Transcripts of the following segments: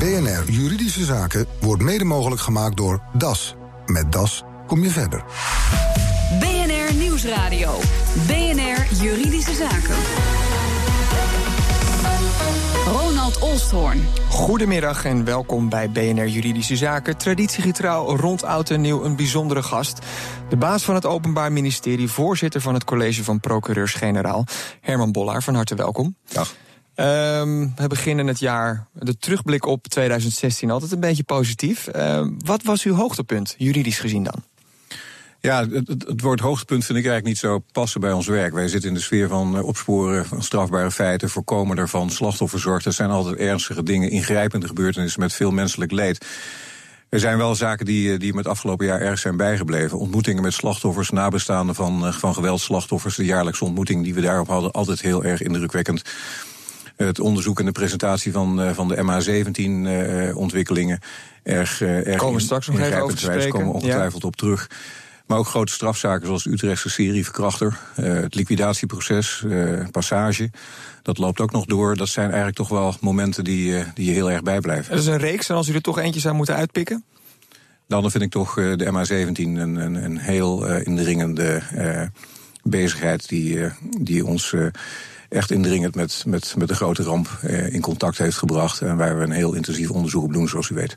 BNR Juridische Zaken wordt mede mogelijk gemaakt door DAS. Met DAS kom je verder. BNR Nieuwsradio. BNR Juridische Zaken. Ronald Olsthoorn. Goedemiddag en welkom bij BNR Juridische Zaken. Traditiegetrouw rond oud en nieuw een bijzondere gast. De baas van het Openbaar Ministerie, voorzitter van het College van Procureurs-Generaal, Herman Bollaar. Van harte welkom. Dag. Ehm, we beginnen het jaar, de terugblik op 2016, altijd een beetje positief. Ehm, wat was uw hoogtepunt, juridisch gezien dan? Ja, het, het, woord hoogtepunt vind ik eigenlijk niet zo passen bij ons werk. Wij zitten in de sfeer van eh, opsporen van strafbare feiten, voorkomen daarvan, slachtofferzorg. Dat zijn altijd ernstige dingen, ingrijpende gebeurtenissen met veel menselijk leed. Er zijn wel zaken die, eh, die me het afgelopen jaar erg zijn bijgebleven. Ontmoetingen met slachtoffers, nabestaanden van, eh, van geweldslachtoffers. De jaarlijkse ontmoeting die we daarop hadden, altijd heel erg indrukwekkend. Het onderzoek en de presentatie van, van de MH17-ontwikkelingen. erg, erg komen we straks nog even over te spreken. komen ongetwijfeld op terug. Maar ook grote strafzaken zoals de Utrechtse serieverkrachter, het liquidatieproces, passage. Dat loopt ook nog door. Dat zijn eigenlijk toch wel momenten die, die je heel erg bijblijven. Dat is een reeks en als u er toch eentje zou moeten uitpikken? Dan vind ik toch de MA17 een, een, een heel indringende bezigheid die, die ons echt indringend met, met, met de grote ramp eh, in contact heeft gebracht. En waar we een heel intensief onderzoek op doen, zoals u weet.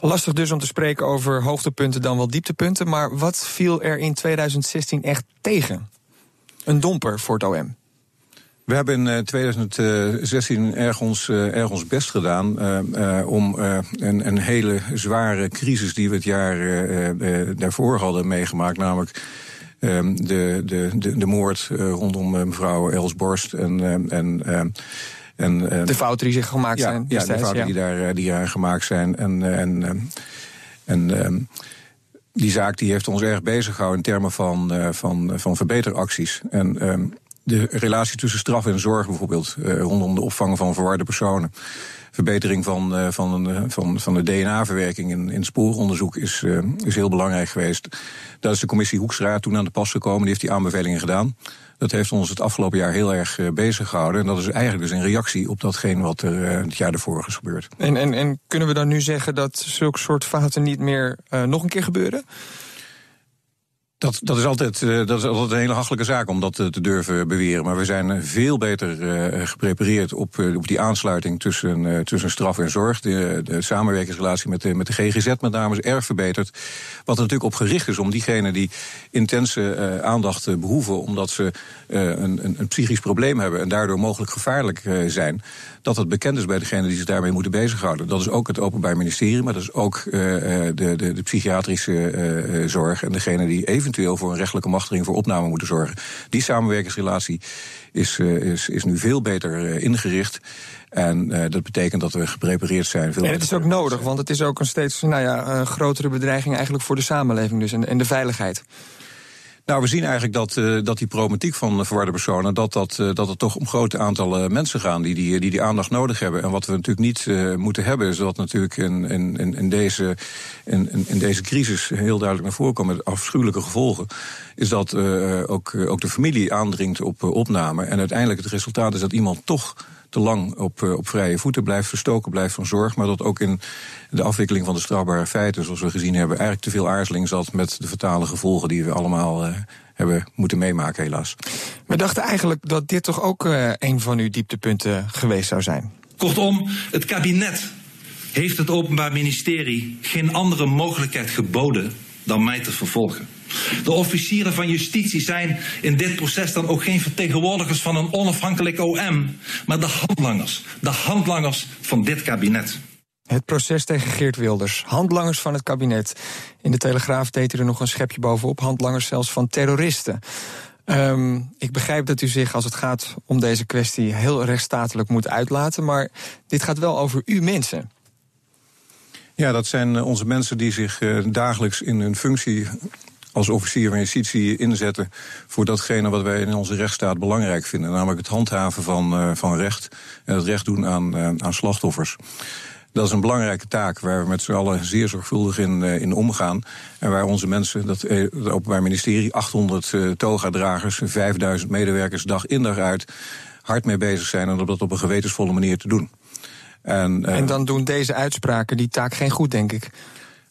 Lastig dus om te spreken over hoogtepunten dan wel dieptepunten. Maar wat viel er in 2016 echt tegen? Een domper voor het OM. We hebben in 2016 eh, erg ons, eh, erg ons best gedaan uh, om een, een, hele zware crisis die we het jaar daarvoor hadden meegemaakt, namelijk de, de, de, de, moord eh, rondom eh, mevrouw Els Borst en. Ehm, en ehm, en, de fouten die zich gemaakt ja, zijn. Ja, de fouten die, daar, eh, die daar gemaakt zijn. En, en, en die zaak die heeft ons erg bezig gehouden in termen van, van, van verbeteracties. En de relatie tussen straf en zorg bijvoorbeeld, rondom de opvang van verwarde personen verbetering van, uh, van, uh, van, van de DNA-verwerking in, in spooronderzoek is, is heel belangrijk geweest. Daar is de commissie Hoekstra toen aan de pas gekomen, die heeft die aanbevelingen gedaan. Dat heeft ons het afgelopen jaar heel erg bezig gehouden. En dat is eigenlijk dus een reactie op datgene wat er het jaar ervoor is gebeurd. En, en, en kunnen we dan nu zeggen dat zulke soort fouten niet meer nog een keer gebeuren? Dat, dat, is altijd, uh, dat is altijd een hele hachelijke zaak om dat uh, te durven beweren. Maar we zijn veel beter uh, geprepareerd op, op die aansluiting tussen, tussen straf en zorg. De, de samenwerkingsrelatie met de, met de GGZ met name is erg verbeterd. Wat er natuurlijk op gericht is om diegenen die intense aandacht behoeven... omdat ze een, een, een, psychisch probleem hebben en daardoor mogelijk gevaarlijk zijn... dat het bekend is bij degenen die zich daarmee moeten bezighouden. Dat is ook het Openbaar Ministerie, maar dat is ook de, de, de psychiatrische zorg... en degene die even eventueel voor een rechtelijke machtiging voor opname moeten zorgen. Die samenwerkingsrelatie is, uh, is, is nu veel beter uh, ingericht. En uh, dat betekent dat we geprepareerd zijn. Veel en het is ook nodig, want het is ook een steeds nou ja, grotere bedreiging eigenlijk voor de samenleving dus en, en de veiligheid. Nou, we zien eigenlijk dat, uh, dat die problematiek van verwarde personen, dat, dat, uh, dat het toch om grote aantallen mensen gaan die die, die die aandacht nodig hebben. En wat we natuurlijk niet moeten hebben, is dat natuurlijk in, in, in, deze, in, in deze crisis heel duidelijk naar voren komt met afschuwelijke gevolgen. Is dat ook, ook de familie aandringt op opname. En uiteindelijk het resultaat is dat iemand toch te lang op, op vrije voeten blijft, verstoken blijft van zorg. Maar dat ook in de afwikkeling van de strafbare feiten, zoals we gezien hebben, eigenlijk te veel aarzeling zat met de fatale gevolgen die we allemaal uh, hebben moeten meemaken, helaas. We dachten eigenlijk dat dit toch ook uh, een van uw dieptepunten geweest zou zijn. Kortom, het kabinet heeft het Openbaar Ministerie geen andere mogelijkheid geboden dan mij te vervolgen. De officieren van justitie zijn in dit proces dan ook geen vertegenwoordigers van een onafhankelijk OM, maar de handlangers. De handlangers van dit kabinet. Het proces tegen Geert Wilders. Handlangers van het kabinet. In de Telegraaf deed hij er nog een schepje bovenop. Handlangers zelfs van terroristen. Um, ik begrijp dat u zich, als het gaat om deze kwestie, heel rechtsstatelijk moet uitlaten. Maar dit gaat wel over u mensen. Ja, dat zijn eh, onze mensen die zich uh, dagelijks in hun functie als officier van justitie inzetten voor datgene wat wij in onze rechtsstaat belangrijk vinden. Namelijk het handhaven van, uh, van recht en het recht doen aan, aan slachtoffers. Dat is een belangrijke taak waar we met z'n allen zeer zorgvuldig in, uh, in omgaan. En waar onze mensen, dat, het Openbaar Ministerie, 800 uh, toga-dragers, 5000 medewerkers dag in dag uit hard mee bezig zijn om dat op een gewetensvolle manier te doen. En, en dan doen deze uitspraken die taak geen goed, denk ik.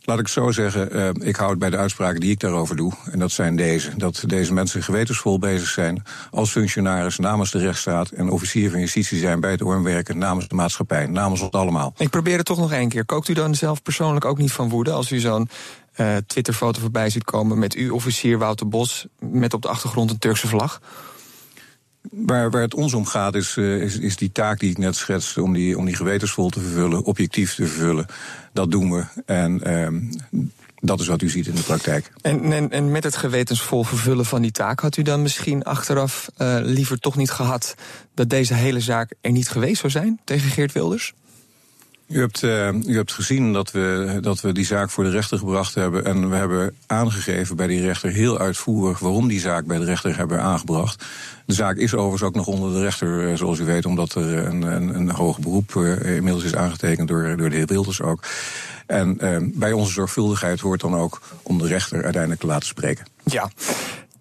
Laat ik zo zeggen, uh, ik hou het bij de uitspraken die ik daarover doe. En dat zijn deze. Dat deze mensen gewetensvol bezig zijn als functionaris namens de rechtsstaat en officier van justitie zijn bij het OM werken namens de maatschappij, namens ons allemaal. Ik probeer het toch nog één keer. Kookt u dan zelf persoonlijk ook niet van woede als u zo'n uh, Twitterfoto voorbij ziet komen met u, officier Wouter Bos, met op de achtergrond een Turkse vlag? Waar, het ons om gaat, is, uh, is, is die taak die ik net schetste, om die, om die gewetensvol te vervullen, objectief te vervullen. Dat doen we. En uh, dat is wat u ziet in de praktijk. En, en, en, met het gewetensvol vervullen van die taak, had u dan misschien achteraf uh, liever toch niet gehad dat deze hele zaak er niet geweest zou zijn tegen Geert Wilders? U hebt, uh, u hebt gezien dat we, dat we die zaak voor de rechter gebracht hebben. En we hebben aangegeven bij die rechter heel uitvoerig waarom die zaak bij de rechter hebben aangebracht. De zaak is overigens ook nog onder de rechter, uh, zoals u weet, omdat er een, een, een hoog beroep uh, inmiddels is aangetekend door, door de heer Wilders ook. En bij onze zorgvuldigheid hoort dan ook om de rechter uiteindelijk te laten spreken. Ja.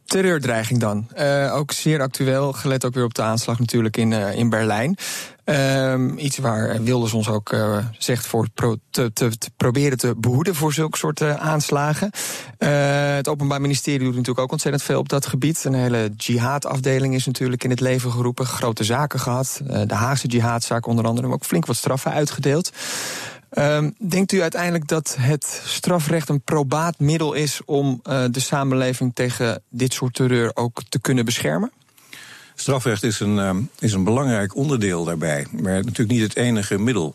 Terreurdreiging dan. Uh, ook zeer actueel, gelet ook weer op de aanslag natuurlijk in, uh, in Berlijn. Um, iets waar Wilders ons ook uh, zegt voor te, te, proberen te behoeden voor zulke soort aanslagen. het Openbaar Ministerie doet natuurlijk ook ontzettend veel op dat gebied. Een hele jihadafdeling is natuurlijk in het leven geroepen. Grote zaken gehad. de Haagse jihadzaak onder andere. Maar ook flink wat straffen uitgedeeld. Um, denkt u uiteindelijk dat het strafrecht een probaat middel is om uh, de samenleving tegen dit soort terreur ook te kunnen beschermen? Strafrecht is een, uh, is een belangrijk onderdeel daarbij, maar natuurlijk niet het enige middel.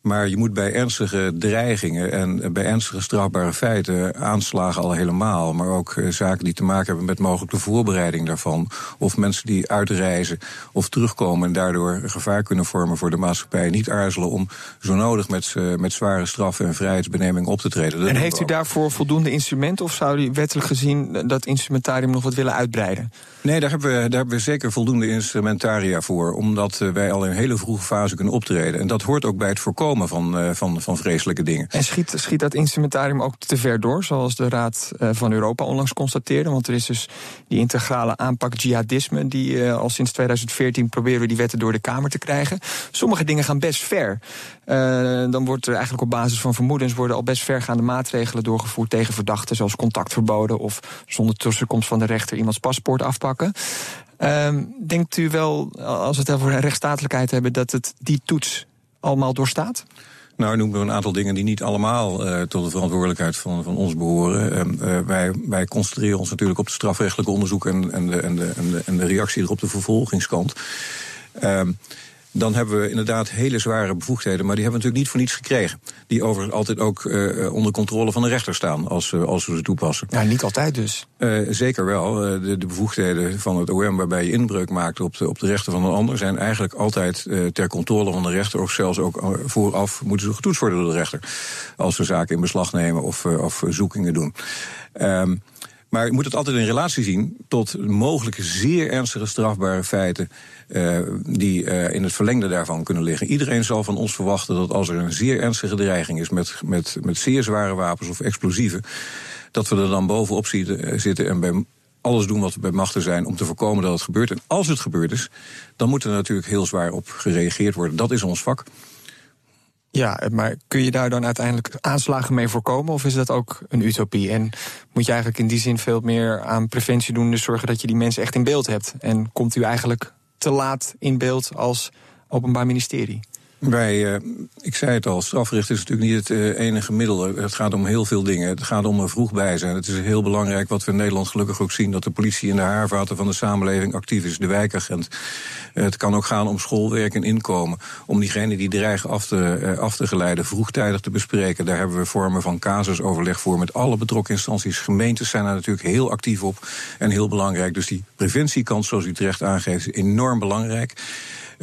Maar je moet bij ernstige dreigingen en bij ernstige strafbare feiten, aanslagen al helemaal, maar ook uh, zaken die te maken hebben met mogelijk de voorbereiding daarvan, of mensen die uitreizen of terugkomen en daardoor gevaar kunnen vormen voor de maatschappij, niet aarzelen om zo nodig met, met zware straffen en vrijheidsbeneming op te treden. Dat en heeft u daarvoor voldoende instrumenten of zou u wettelijk gezien dat instrumentarium nog wat willen uitbreiden? Nee, daar hebben, we, daar hebben we zeker voldoende instrumentaria voor, omdat uh, wij al in een hele vroege fase kunnen optreden. En dat hoort ook bij het voorkomen van, uh, van, van vreselijke dingen. En schiet, schiet dat instrumentarium ook te ver door, zoals de Raad uh, van Europa onlangs constateerde? Want er is dus die integrale aanpak jihadisme, die al sinds 2014 proberen we die wetten door de Kamer te krijgen. Sommige dingen gaan best ver. dan wordt er eigenlijk op basis van vermoedens worden al best vergaande maatregelen doorgevoerd tegen verdachten, zoals contactverboden of zonder tussenkomst van de rechter iemands paspoort afpakken. Um, denkt u wel, als we het over rechtsstatelijkheid hebben, dat het die toets allemaal doorstaat? Nou, noemen we een aantal dingen die niet allemaal uh, tot de verantwoordelijkheid van, van ons behoren. Uh, wij, wij concentreren ons natuurlijk op het strafrechtelijke onderzoek en, en, de, en, de, en, de, en de reactie erop de vervolgingskant. Uh, dan hebben we inderdaad hele zware bevoegdheden. Maar die hebben we natuurlijk niet voor niets gekregen. Die overigens altijd ook uh, onder controle van de rechter staan als, uh, als we ze toepassen. Ja, niet altijd dus. Uh, zeker wel. De, de, bevoegdheden van het OM waarbij je inbreuk maakt op de, op de rechten van een ander... zijn eigenlijk altijd ter controle van de rechter... of zelfs ook vooraf moeten ze getoetst worden door de rechter. Als we zaken in beslag nemen of, of zoekingen doen. Um, maar je moet het altijd in relatie zien tot mogelijke zeer ernstige strafbare feiten uh, die uh, in het verlengde daarvan kunnen liggen. Iedereen zal van ons verwachten dat als er een zeer ernstige dreiging is met, met, met zeer zware wapens of explosieven, dat we er dan bovenop zitten en bij alles doen wat we bij machten zijn om te voorkomen dat het gebeurt. En als het gebeurd is, dan moet er natuurlijk heel zwaar op gereageerd worden. Dat is ons vak. Ja, maar kun je daar dan uiteindelijk aanslagen mee voorkomen? Of is dat ook een utopie? En moet je eigenlijk in die zin veel meer aan preventie doen, dus zorgen dat je die mensen echt in beeld hebt? En komt u eigenlijk te laat in beeld als Openbaar Ministerie? Wij, uh, ik zei het al, strafrecht is natuurlijk niet het uh, enige middel. Het gaat om heel veel dingen. Het gaat om er vroeg bij zijn. Het is heel belangrijk wat we in Nederland gelukkig ook zien... dat de politie in de haarvaten van de samenleving actief is. De wijkagent. Uh, het kan ook gaan om schoolwerk en inkomen. Om diegenen die dreigen af te, af te geleiden vroegtijdig te bespreken. Daar hebben we vormen van casusoverleg voor met alle betrokken instanties. Gemeentes zijn daar natuurlijk heel actief op en heel belangrijk. Dus die preventiekant, zoals u terecht aangeeft, is enorm belangrijk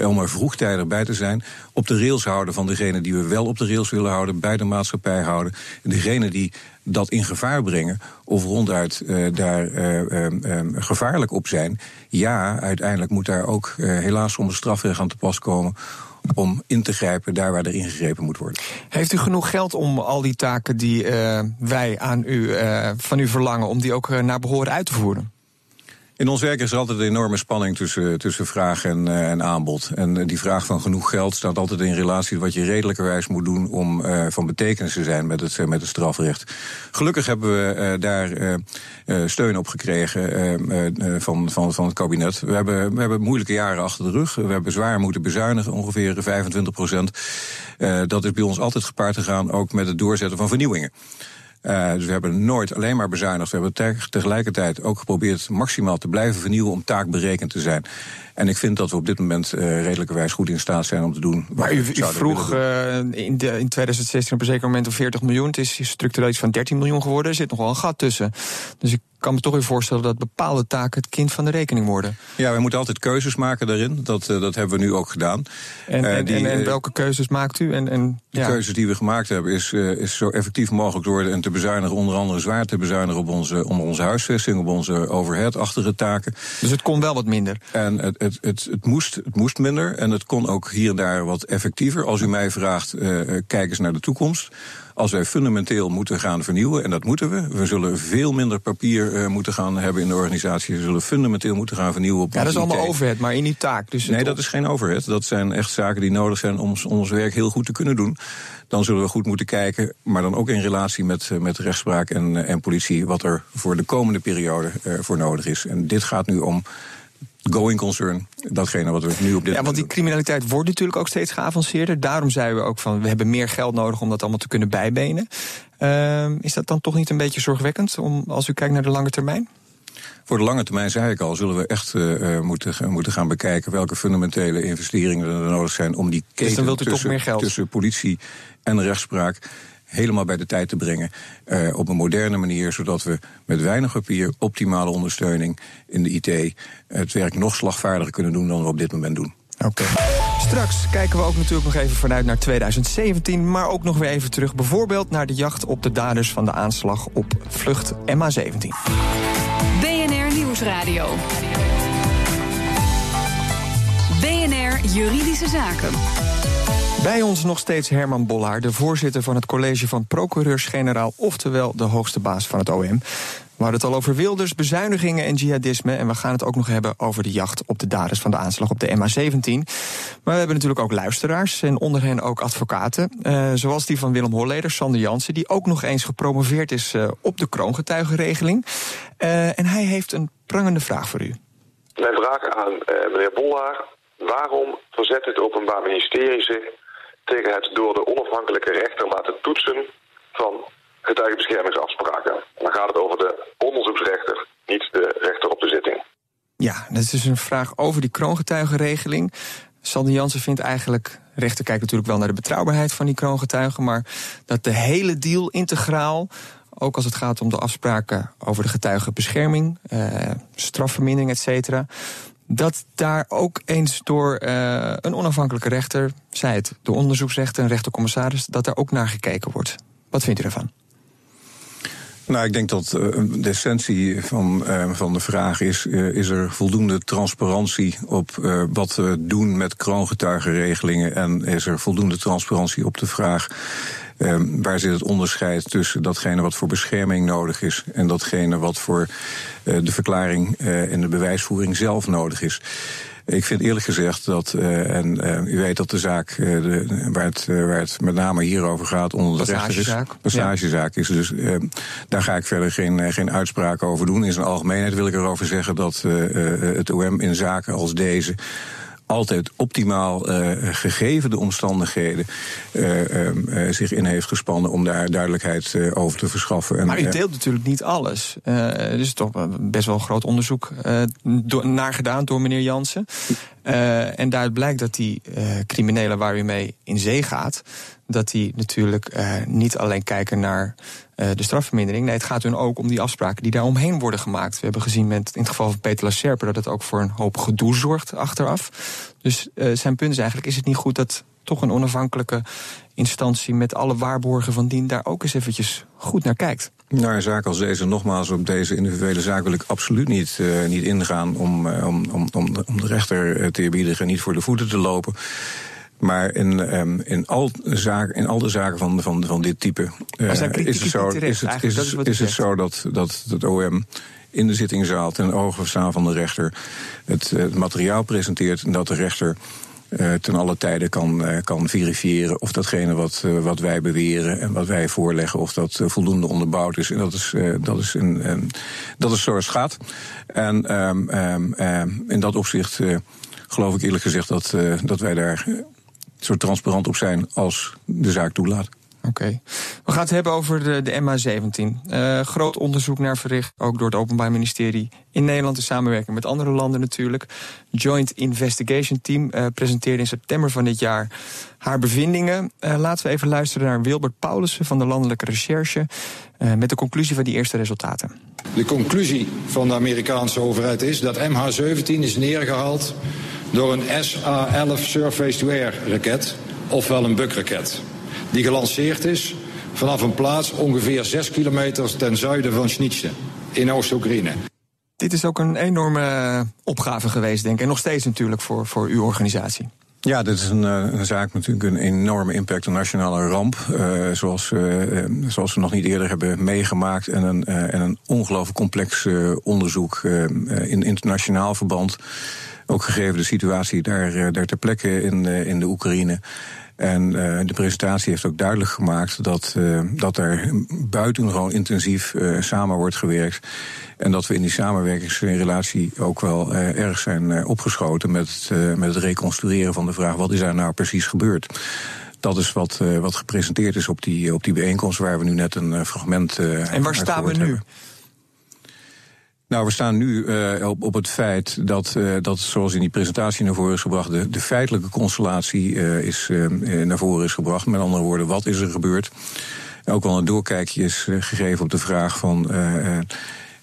om er vroegtijdig bij te zijn. Op de rails houden van degene die we wel op de rails willen houden, bij de maatschappij houden. En degene die dat in gevaar brengen of ronduit uh, daar uh, uh, gevaarlijk op zijn. Ja, uiteindelijk moet daar ook helaas soms strafrecht aan te pas komen om in te grijpen daar waar er ingegrepen moet worden. Heeft u genoeg geld om al die taken die wij aan u, van u verlangen, om die ook naar behoren uit te voeren? In ons werk is er altijd een enorme spanning tussen, tussen vraag en, uh, en aanbod. En uh, die vraag van genoeg geld staat altijd in relatie tot wat je redelijkerwijs moet doen om uh, van betekenis te zijn met het, met het strafrecht. Gelukkig hebben we daar steun op gekregen van, van, van het kabinet. We hebben, we hebben moeilijke jaren achter de rug. We hebben zwaar moeten bezuinigen, ongeveer 25 procent. dat is bij ons altijd gepaard gegaan, ook met het doorzetten van vernieuwingen. Uh, dus we hebben nooit alleen maar bezuinigd. We hebben tegelijkertijd ook geprobeerd maximaal te blijven vernieuwen om taakberekend te zijn. En ik vind dat we op dit moment uh, redelijkerwijs goed in staat zijn om te doen. Maar u, u vroeg uh, in, de, in 2016 op een zeker moment om 40 miljoen. Het is structureel iets van 13 miljoen geworden. Er zit nog wel een gat tussen. Dus ik kan me toch weer voorstellen dat bepaalde taken het kind van de rekening worden. Ja, we moeten altijd keuzes maken daarin. Dat, uh, dat hebben we nu ook gedaan. En, en, die, en, en welke keuzes maakt u? En, en, de ja. keuzes die we gemaakt hebben is, is zo effectief mogelijk te worden en te bezuinigen. Onder andere zwaar te bezuinigen op onze, op onze huisvesting, op onze overhead-achtige taken. Dus het kon wel wat minder. En het, het, het, het, moest, het moest minder en het kon ook hier en daar wat effectiever. Als u mij vraagt, kijk eens naar de toekomst. Als wij fundamenteel moeten gaan vernieuwen, en dat moeten we, we zullen veel minder papier uh, moeten gaan hebben in de organisatie. We zullen fundamenteel moeten gaan vernieuwen. Op ja, dat is allemaal IT. overhead, maar in die taak. Dus nee, dat is geen overhead. Dat zijn echt zaken die nodig zijn om, ons werk heel goed te kunnen doen. Dan zullen we goed moeten kijken, maar dan ook in relatie met, met rechtspraak en, en politie, wat er voor de komende periode uh, voor nodig is. En dit gaat nu om going concern. Datgene wat we nu op dit Ja, want die criminaliteit wordt natuurlijk ook steeds geavanceerder. Daarom zeiden we ook van we hebben meer geld nodig om dat allemaal te kunnen bijbenen. Uh, is dat dan toch niet een beetje zorgwekkend om, als u kijkt naar de lange termijn? Voor de lange termijn, zei ik al, zullen we echt uh, moeten, moeten gaan bekijken welke fundamentele investeringen er nodig zijn om die keten dus tussen, tussen politie en rechtspraak helemaal bij de tijd te brengen. Uh, op een moderne manier, zodat we met weinig papier optimale ondersteuning in de IT het werk nog slagvaardiger kunnen doen dan we op dit moment doen. Oké. Okay. Straks kijken we ook natuurlijk nog even vanuit naar 2017, maar ook nog weer even terug, bijvoorbeeld naar de jacht op de daders van de aanslag op vlucht MH17. BNR Nieuwsradio. BNR Juridische Zaken. Bij ons nog steeds Herman Bollaar, de voorzitter van het college van procureurs-generaal, oftewel de hoogste baas van het OM. We hadden het al over Wilders, bezuinigingen en jihadisme. En we gaan het ook nog hebben over de jacht op de daders van de aanslag op de MH17. Maar we hebben natuurlijk ook luisteraars en onder hen ook advocaten. Uh, zoals die van Willem Holleder, Sander Jansen, die ook nog eens gepromoveerd is uh, op de kroongetuigenregeling. Uh, en hij heeft een prangende vraag voor u. Mijn vraag aan meneer Bollaar. Waarom verzet het Openbaar Ministerie zich tegen het door de onafhankelijke rechter laten toetsen van getuigenbeschermingsafspraken. En dan gaat het over de onderzoeksrechter, niet de rechter op de zitting. Ja, dat is dus een vraag over die kroongetuigenregeling. Sander Jansen vindt eigenlijk, rechter kijkt natuurlijk wel naar de betrouwbaarheid van die kroongetuigen, maar dat de hele deal integraal, ook als het gaat om de afspraken over de getuigenbescherming, eh, strafvermindering, et cetera, dat daar ook eens door uh, een onafhankelijke rechter, zei het, de onderzoeksrechter en rechtercommissaris, dat daar ook naar gekeken wordt. Wat vindt u ervan? Nou, ik denk dat de essentie van, uh, van de vraag is: is er voldoende transparantie op wat we doen met kroongetuigenregelingen? En is er voldoende transparantie op de vraag Um, waar zit het onderscheid tussen datgene wat voor bescherming nodig is en datgene wat voor uh, de verklaring uh, en de bewijsvoering zelf nodig is? Ik vind eerlijk gezegd dat, uh, en uh, u weet dat de zaak uh, de, waar, het, waar het met name hierover gaat onder de rechter is. Passagezaak ja. is. Dus daar ga ik verder geen, geen uitspraken over doen. In zijn algemeenheid wil ik erover zeggen dat het OM in zaken als deze altijd optimaal uh, gegeven de omstandigheden uh, uh, zich in heeft gespannen om daar duidelijkheid over te verschaffen. En, maar u deelt natuurlijk niet alles. er is toch best wel een groot onderzoek naar gedaan door meneer Jansen. en daaruit blijkt dat die criminelen waar u mee in zee gaat, dat die natuurlijk niet alleen kijken naar de strafvermindering. Nee, het gaat hun ook om die afspraken die daar omheen worden gemaakt. We hebben gezien met, in het geval van Peter Lacerpe dat het ook voor een hoop gedoe zorgt achteraf. Dus uh, zijn punt is eigenlijk: is het niet goed dat toch een onafhankelijke instantie met alle waarborgen van dien daar ook eens eventjes goed naar kijkt? Nou, een zaak als deze, nogmaals, op deze individuele zaak wil ik absoluut niet, uh, niet ingaan om, om, om, om, de, rechter te eerbiedigen en niet voor de voeten te lopen. Maar in, um, in, al, zaken, in al de zaken van, van, van dit type uh, is het zo, is het, is, is, is het zo dat, dat het OM in de zittingzaal ten ogen staan van de rechter het, het materiaal presenteert en dat de rechter uh, ten alle tijde kan, uh, kan verifiëren of datgene wat, uh, wat wij beweren en wat wij voorleggen, of dat voldoende onderbouwd is. En dat is, dat is, een, een, dat is zoals het gaat. En um, um, in dat opzicht geloof ik eerlijk gezegd dat, dat wij daar zo transparant op zijn als de zaak toelaat. Oké. We gaan het hebben over de, de MH17. Uh, groot onderzoek naar verricht, ook door het Openbaar Ministerie in Nederland in samenwerking met andere landen natuurlijk. Joint Investigation Team uh, presenteerde in september van dit jaar haar bevindingen. Uh, laten we even luisteren naar Wilbert Paulussen van de Landelijke Recherche met de conclusie van die eerste resultaten. De conclusie van de Amerikaanse overheid is dat MH17 is neergehaald door een SA-11 Surface-to-Air raket, ofwel een bukraket die gelanceerd is vanaf een plaats ongeveer 6 kilometer ten zuiden van Schnitze in Oost-Oekraïne. Dit is ook een enorme opgave geweest, denk ik. En nog steeds natuurlijk voor, voor uw organisatie. Ja, dit is een, eh, een, zaak natuurlijk een enorme impact, een nationale ramp. Uh, zoals, uh, zoals we nog niet eerder hebben meegemaakt. En een, en een ongelooflijk complex onderzoek in internationaal verband. Ook gegeven de situatie daar, daar ter plekke in, in de Oekraïne. En uh, de presentatie heeft ook duidelijk gemaakt dat, uh, dat er buitengewoon intensief uh, samen wordt gewerkt. En dat we in die samenwerkingsrelatie ook wel erg zijn opgeschoten met, met het reconstrueren van de vraag: wat is daar nou precies gebeurd? Dat is wat, wat gepresenteerd is op die, op die bijeenkomst waar we nu net een fragment. en waar staan we nu? Hebben. Nou, we staan nu uh, op, op het feit dat, uh, dat, zoals in die presentatie naar voren is gebracht, de, feitelijke constellatie uh, is, naar voren is gebracht. Met andere woorden, wat is er gebeurd? Ook wel een doorkijkje is gegeven op de vraag van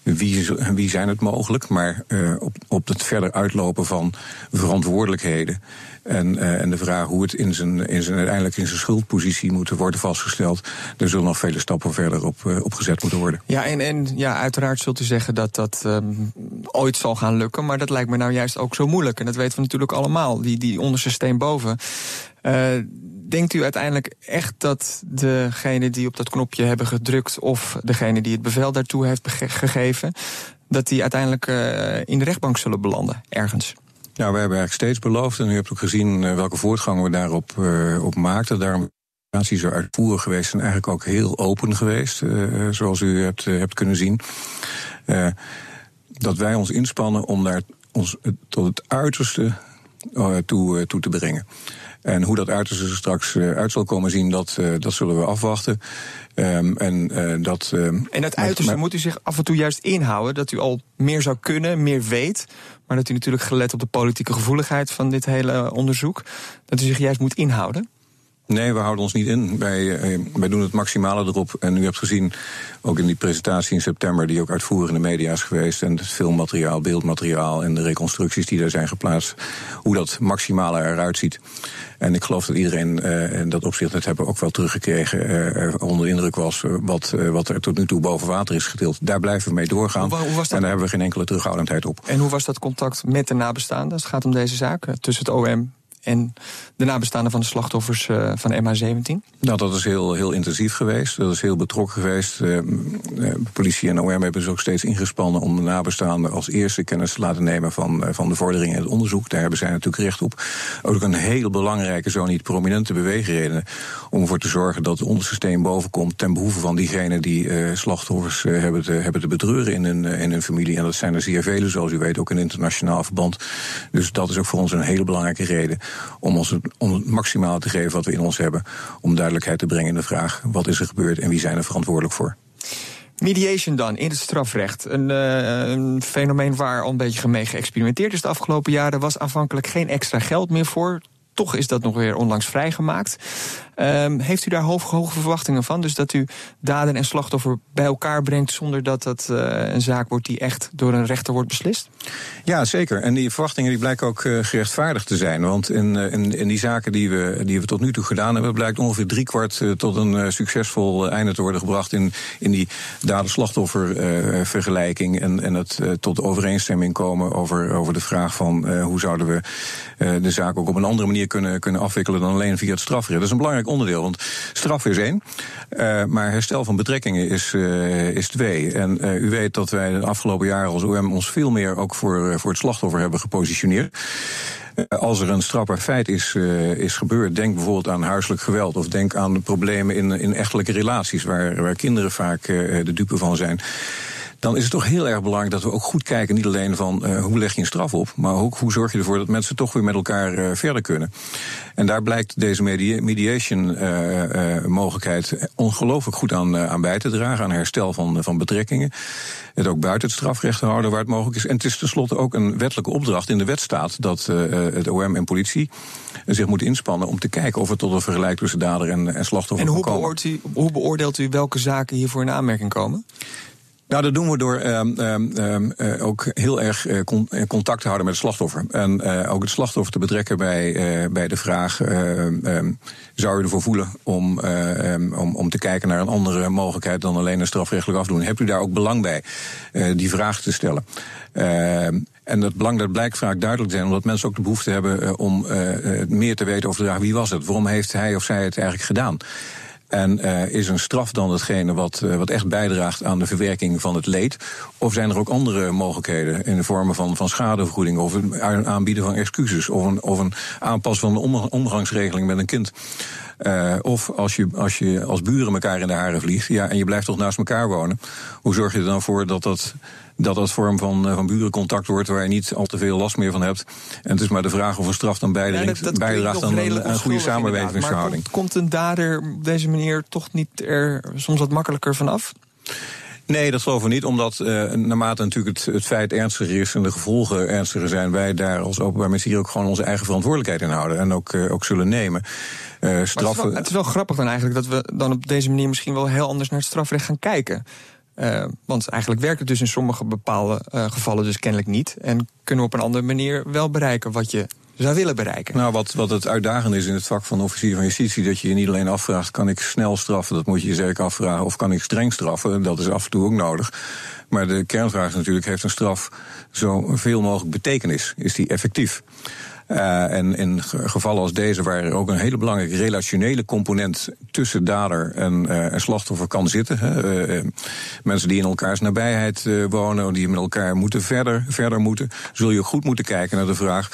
wie, wie zijn het mogelijk, maar op, op het verder uitlopen van verantwoordelijkheden. En, uh, en de vraag hoe het in zijn, in zijn, uiteindelijk in zijn schuldpositie moet worden vastgesteld. Er zullen nog vele stappen verder op, uh, opgezet moeten worden. Ja, en, en ja, uiteraard zult u zeggen dat dat um, ooit zal gaan lukken. Maar dat lijkt me nou juist ook zo moeilijk. En dat weten we natuurlijk allemaal, die, die onderste steen boven. Uh, denkt u uiteindelijk echt dat degene die op dat knopje hebben gedrukt... of degene die het bevel daartoe heeft gegeven... dat die uiteindelijk in de rechtbank zullen belanden, ergens? Nou, we hebben eigenlijk steeds beloofd, en u hebt ook gezien uh, welke voortgang we daarop uh, op maakten. Daarom is zo uitvoerig geweest en eigenlijk ook heel open geweest, uh, zoals u hebt, hebt kunnen zien. dat wij ons inspannen om daar ons tot het uiterste toe, toe te brengen. En hoe dat uiterste er straks uit zal komen zien, dat, dat zullen we afwachten. Um, en, uh, dat, uh, en het uiterste maar, moet u zich af en toe juist inhouden, dat u al meer zou kunnen, meer weet. Maar dat u natuurlijk gelet op de politieke gevoeligheid van dit hele onderzoek, dat u zich juist moet inhouden? Nee, we houden ons niet in. Wij, eh, wij doen het maximale erop. En u hebt gezien, ook in die presentatie in september, die ook uitvoerend in de media is geweest. En het filmmateriaal, beeldmateriaal en de reconstructies die daar zijn geplaatst. Hoe dat maximale eruit ziet. En ik geloof dat iedereen uh, in dat opzicht, dat hebben ook wel teruggekregen, uh, onder indruk was wat, uh, wat er tot nu toe boven water is getild. Daar blijven we mee doorgaan. Hoe, hoe en daar hebben we geen enkele terughoudendheid op. En hoe was dat contact met de nabestaanden? Het gaat om deze zaak tussen het OM en de nabestaanden van de slachtoffers uh, van MH17? Nou, dat is heel, heel intensief geweest. Dat is heel betrokken geweest. Uh, politie en OM hebben zich ook steeds ingespannen om de nabestaanden als eerste kennis te laten nemen van, van de vorderingen en het onderzoek. Daar hebben zij natuurlijk recht op. Ook een heel belangrijke, zo niet prominente beweegreden om ervoor te zorgen dat het onderste steen boven komt ten behoeve van diegenen die slachtoffers hebben, te, hebben te betreuren in hun, in hun familie. En dat zijn er zeer vele, zoals u weet, ook in internationaal verband. Dus dat is ook voor ons een hele belangrijke reden om ons het, maximale te geven wat we in ons hebben. Om duidelijkheid te brengen in de vraag: wat is er gebeurd en wie zijn er verantwoordelijk voor? Mediation dan in het strafrecht. Een, een, fenomeen waar al een beetje mee geëxperimenteerd is de afgelopen jaren. was aanvankelijk geen extra geld meer voor. Toch is dat nog weer onlangs vrijgemaakt. Um, heeft u daar hoge, verwachtingen van? Dus dat u daden en slachtoffer bij elkaar brengt zonder dat dat uh, een zaak wordt die echt door een rechter wordt beslist? Ja, zeker. En die verwachtingen die blijken ook uh, gerechtvaardigd te zijn. Want in, uh, in, in, die zaken die we, die we tot nu toe gedaan hebben, blijkt ongeveer driekwart tot een succesvol einde te worden gebracht in, in die daden-slachtoffer vergelijking. En, en het tot overeenstemming komen over, over de vraag van hoe zouden we de zaak ook op een andere manier kunnen, kunnen afwikkelen dan alleen via het strafrecht. Dat is een belangrijk onderdeel. Want straf is één. maar herstel van betrekkingen is, is twee. En u weet dat wij de afgelopen jaren als OM ons veel meer ook voor, voor het slachtoffer hebben gepositioneerd. Als er een strafbaar feit is, is gebeurd, denk bijvoorbeeld aan huiselijk geweld of denk aan de problemen in, in echtelijke relaties, waar, waar kinderen vaak de dupe van zijn dan is het toch heel erg belangrijk dat we ook goed kijken, niet alleen van uh, hoe leg je een straf op, maar ook hoe zorg je ervoor dat mensen toch weer met elkaar uh, verder kunnen. En daar blijkt deze mediation uh, mogelijkheid ongelooflijk goed aan, aan bij te dragen, aan herstel van, van betrekkingen. Het ook buiten het strafrecht houden waar het mogelijk is. En het is tenslotte ook een wettelijke opdracht. In de wet staat dat het OM en politie zich moeten inspannen om te kijken of er tot een vergelijk tussen dader en, en slachtoffer en hoe beoordeelt, u, hoe beoordeelt u welke zaken hiervoor in aanmerking komen? Nou, dat doen we door um, um, uh, ook heel erg uh, contact te houden met het slachtoffer. En uh, ook het slachtoffer te betrekken bij, bij de vraag: zou je ervoor voelen om, om, om te kijken naar een andere mogelijkheid dan alleen een strafrechtelijk afdoen? Hebt u daar ook belang bij die vraag te stellen? En dat belang dat blijkt vaak duidelijk te zijn, omdat mensen ook de behoefte hebben om meer te weten over de vraag wie was het? Waarom heeft hij of zij het eigenlijk gedaan? En uh, is een straf dan hetgene wat, uh, wat echt bijdraagt aan de verwerking van het leed? Of zijn er ook andere mogelijkheden in de vormen van, van schadevergoeding, of het aanbieden van excuses, of een, of een aanpassen van de omgangsregeling met een kind? Uh, of als je, als je als buren elkaar in de haren vliegt, ja, en je blijft toch naast elkaar wonen, hoe zorg je er dan voor dat dat dat dat vorm van, van burencontact wordt waar je niet al te veel last meer van hebt. En het is maar de vraag of een straf dan bijdraagt, ja, bijdraagt aan een, een goede samenwerkingsverhouding. Maar komt, komt een dader op deze manier toch niet er soms wat makkelijker vanaf? Nee, dat geloven we niet, omdat uh, naarmate natuurlijk het, het, feit ernstiger is en de gevolgen ernstiger zijn, wij daar als openbaar ministerie ook gewoon onze eigen verantwoordelijkheid in houden en ook, uh, ook zullen nemen. Uh, straffen... Het is, wel, het, is wel, grappig dan eigenlijk dat we dan op deze manier misschien wel heel anders naar het strafrecht gaan kijken. Uh, want eigenlijk werkt het dus in sommige bepaalde uh, gevallen dus kennelijk niet. En kunnen we op een andere manier wel bereiken wat je zou willen bereiken. Nou, wat, wat het uitdagend is in het vak van officier van justitie, dat je je niet alleen afvraagt: kan ik snel straffen? Dat moet je je zeker afvragen. Of kan ik streng straffen? Dat is af en toe ook nodig. Maar de kernvraag is natuurlijk: heeft een straf zoveel mogelijk betekenis? Is die effectief? Uh, en in gevallen als deze, waar er ook een hele belangrijke relationele component tussen dader en, en slachtoffer kan zitten. Uh, mensen die in elkaars nabijheid wonen, die met elkaar moeten verder, verder moeten, zul je goed moeten kijken naar de vraag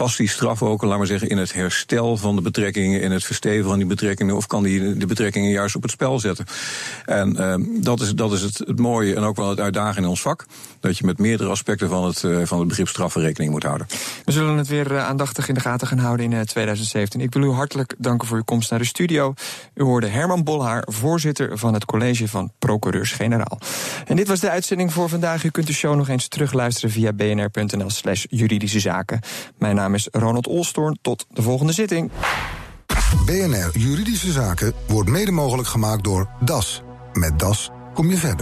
past die straf ook, laat maar zeggen, in het herstel van de betrekkingen, in het versteven van die betrekkingen, of kan die de betrekkingen juist op het spel zetten? En uh, dat is, dat is het, het, mooie en ook wel het uitdaging in ons vak, dat je met meerdere aspecten van het, uh, van het begrip straffen rekening moet houden. We zullen het weer uh, aandachtig in de gaten gaan houden in 2017. Ik wil u hartelijk danken voor uw komst naar de studio. U hoorde Herman Bolhaar, voorzitter van het college van procureurs-generaal. En dit was de uitzending voor vandaag. U kunt de show nog eens terugluisteren via bnr.nl/slash juridische zaken. Mijn naam is Ronald Olstorn. Tot de volgende zitting. BNR Juridische Zaken wordt mede mogelijk gemaakt door DAS. Met DAS kom je verder.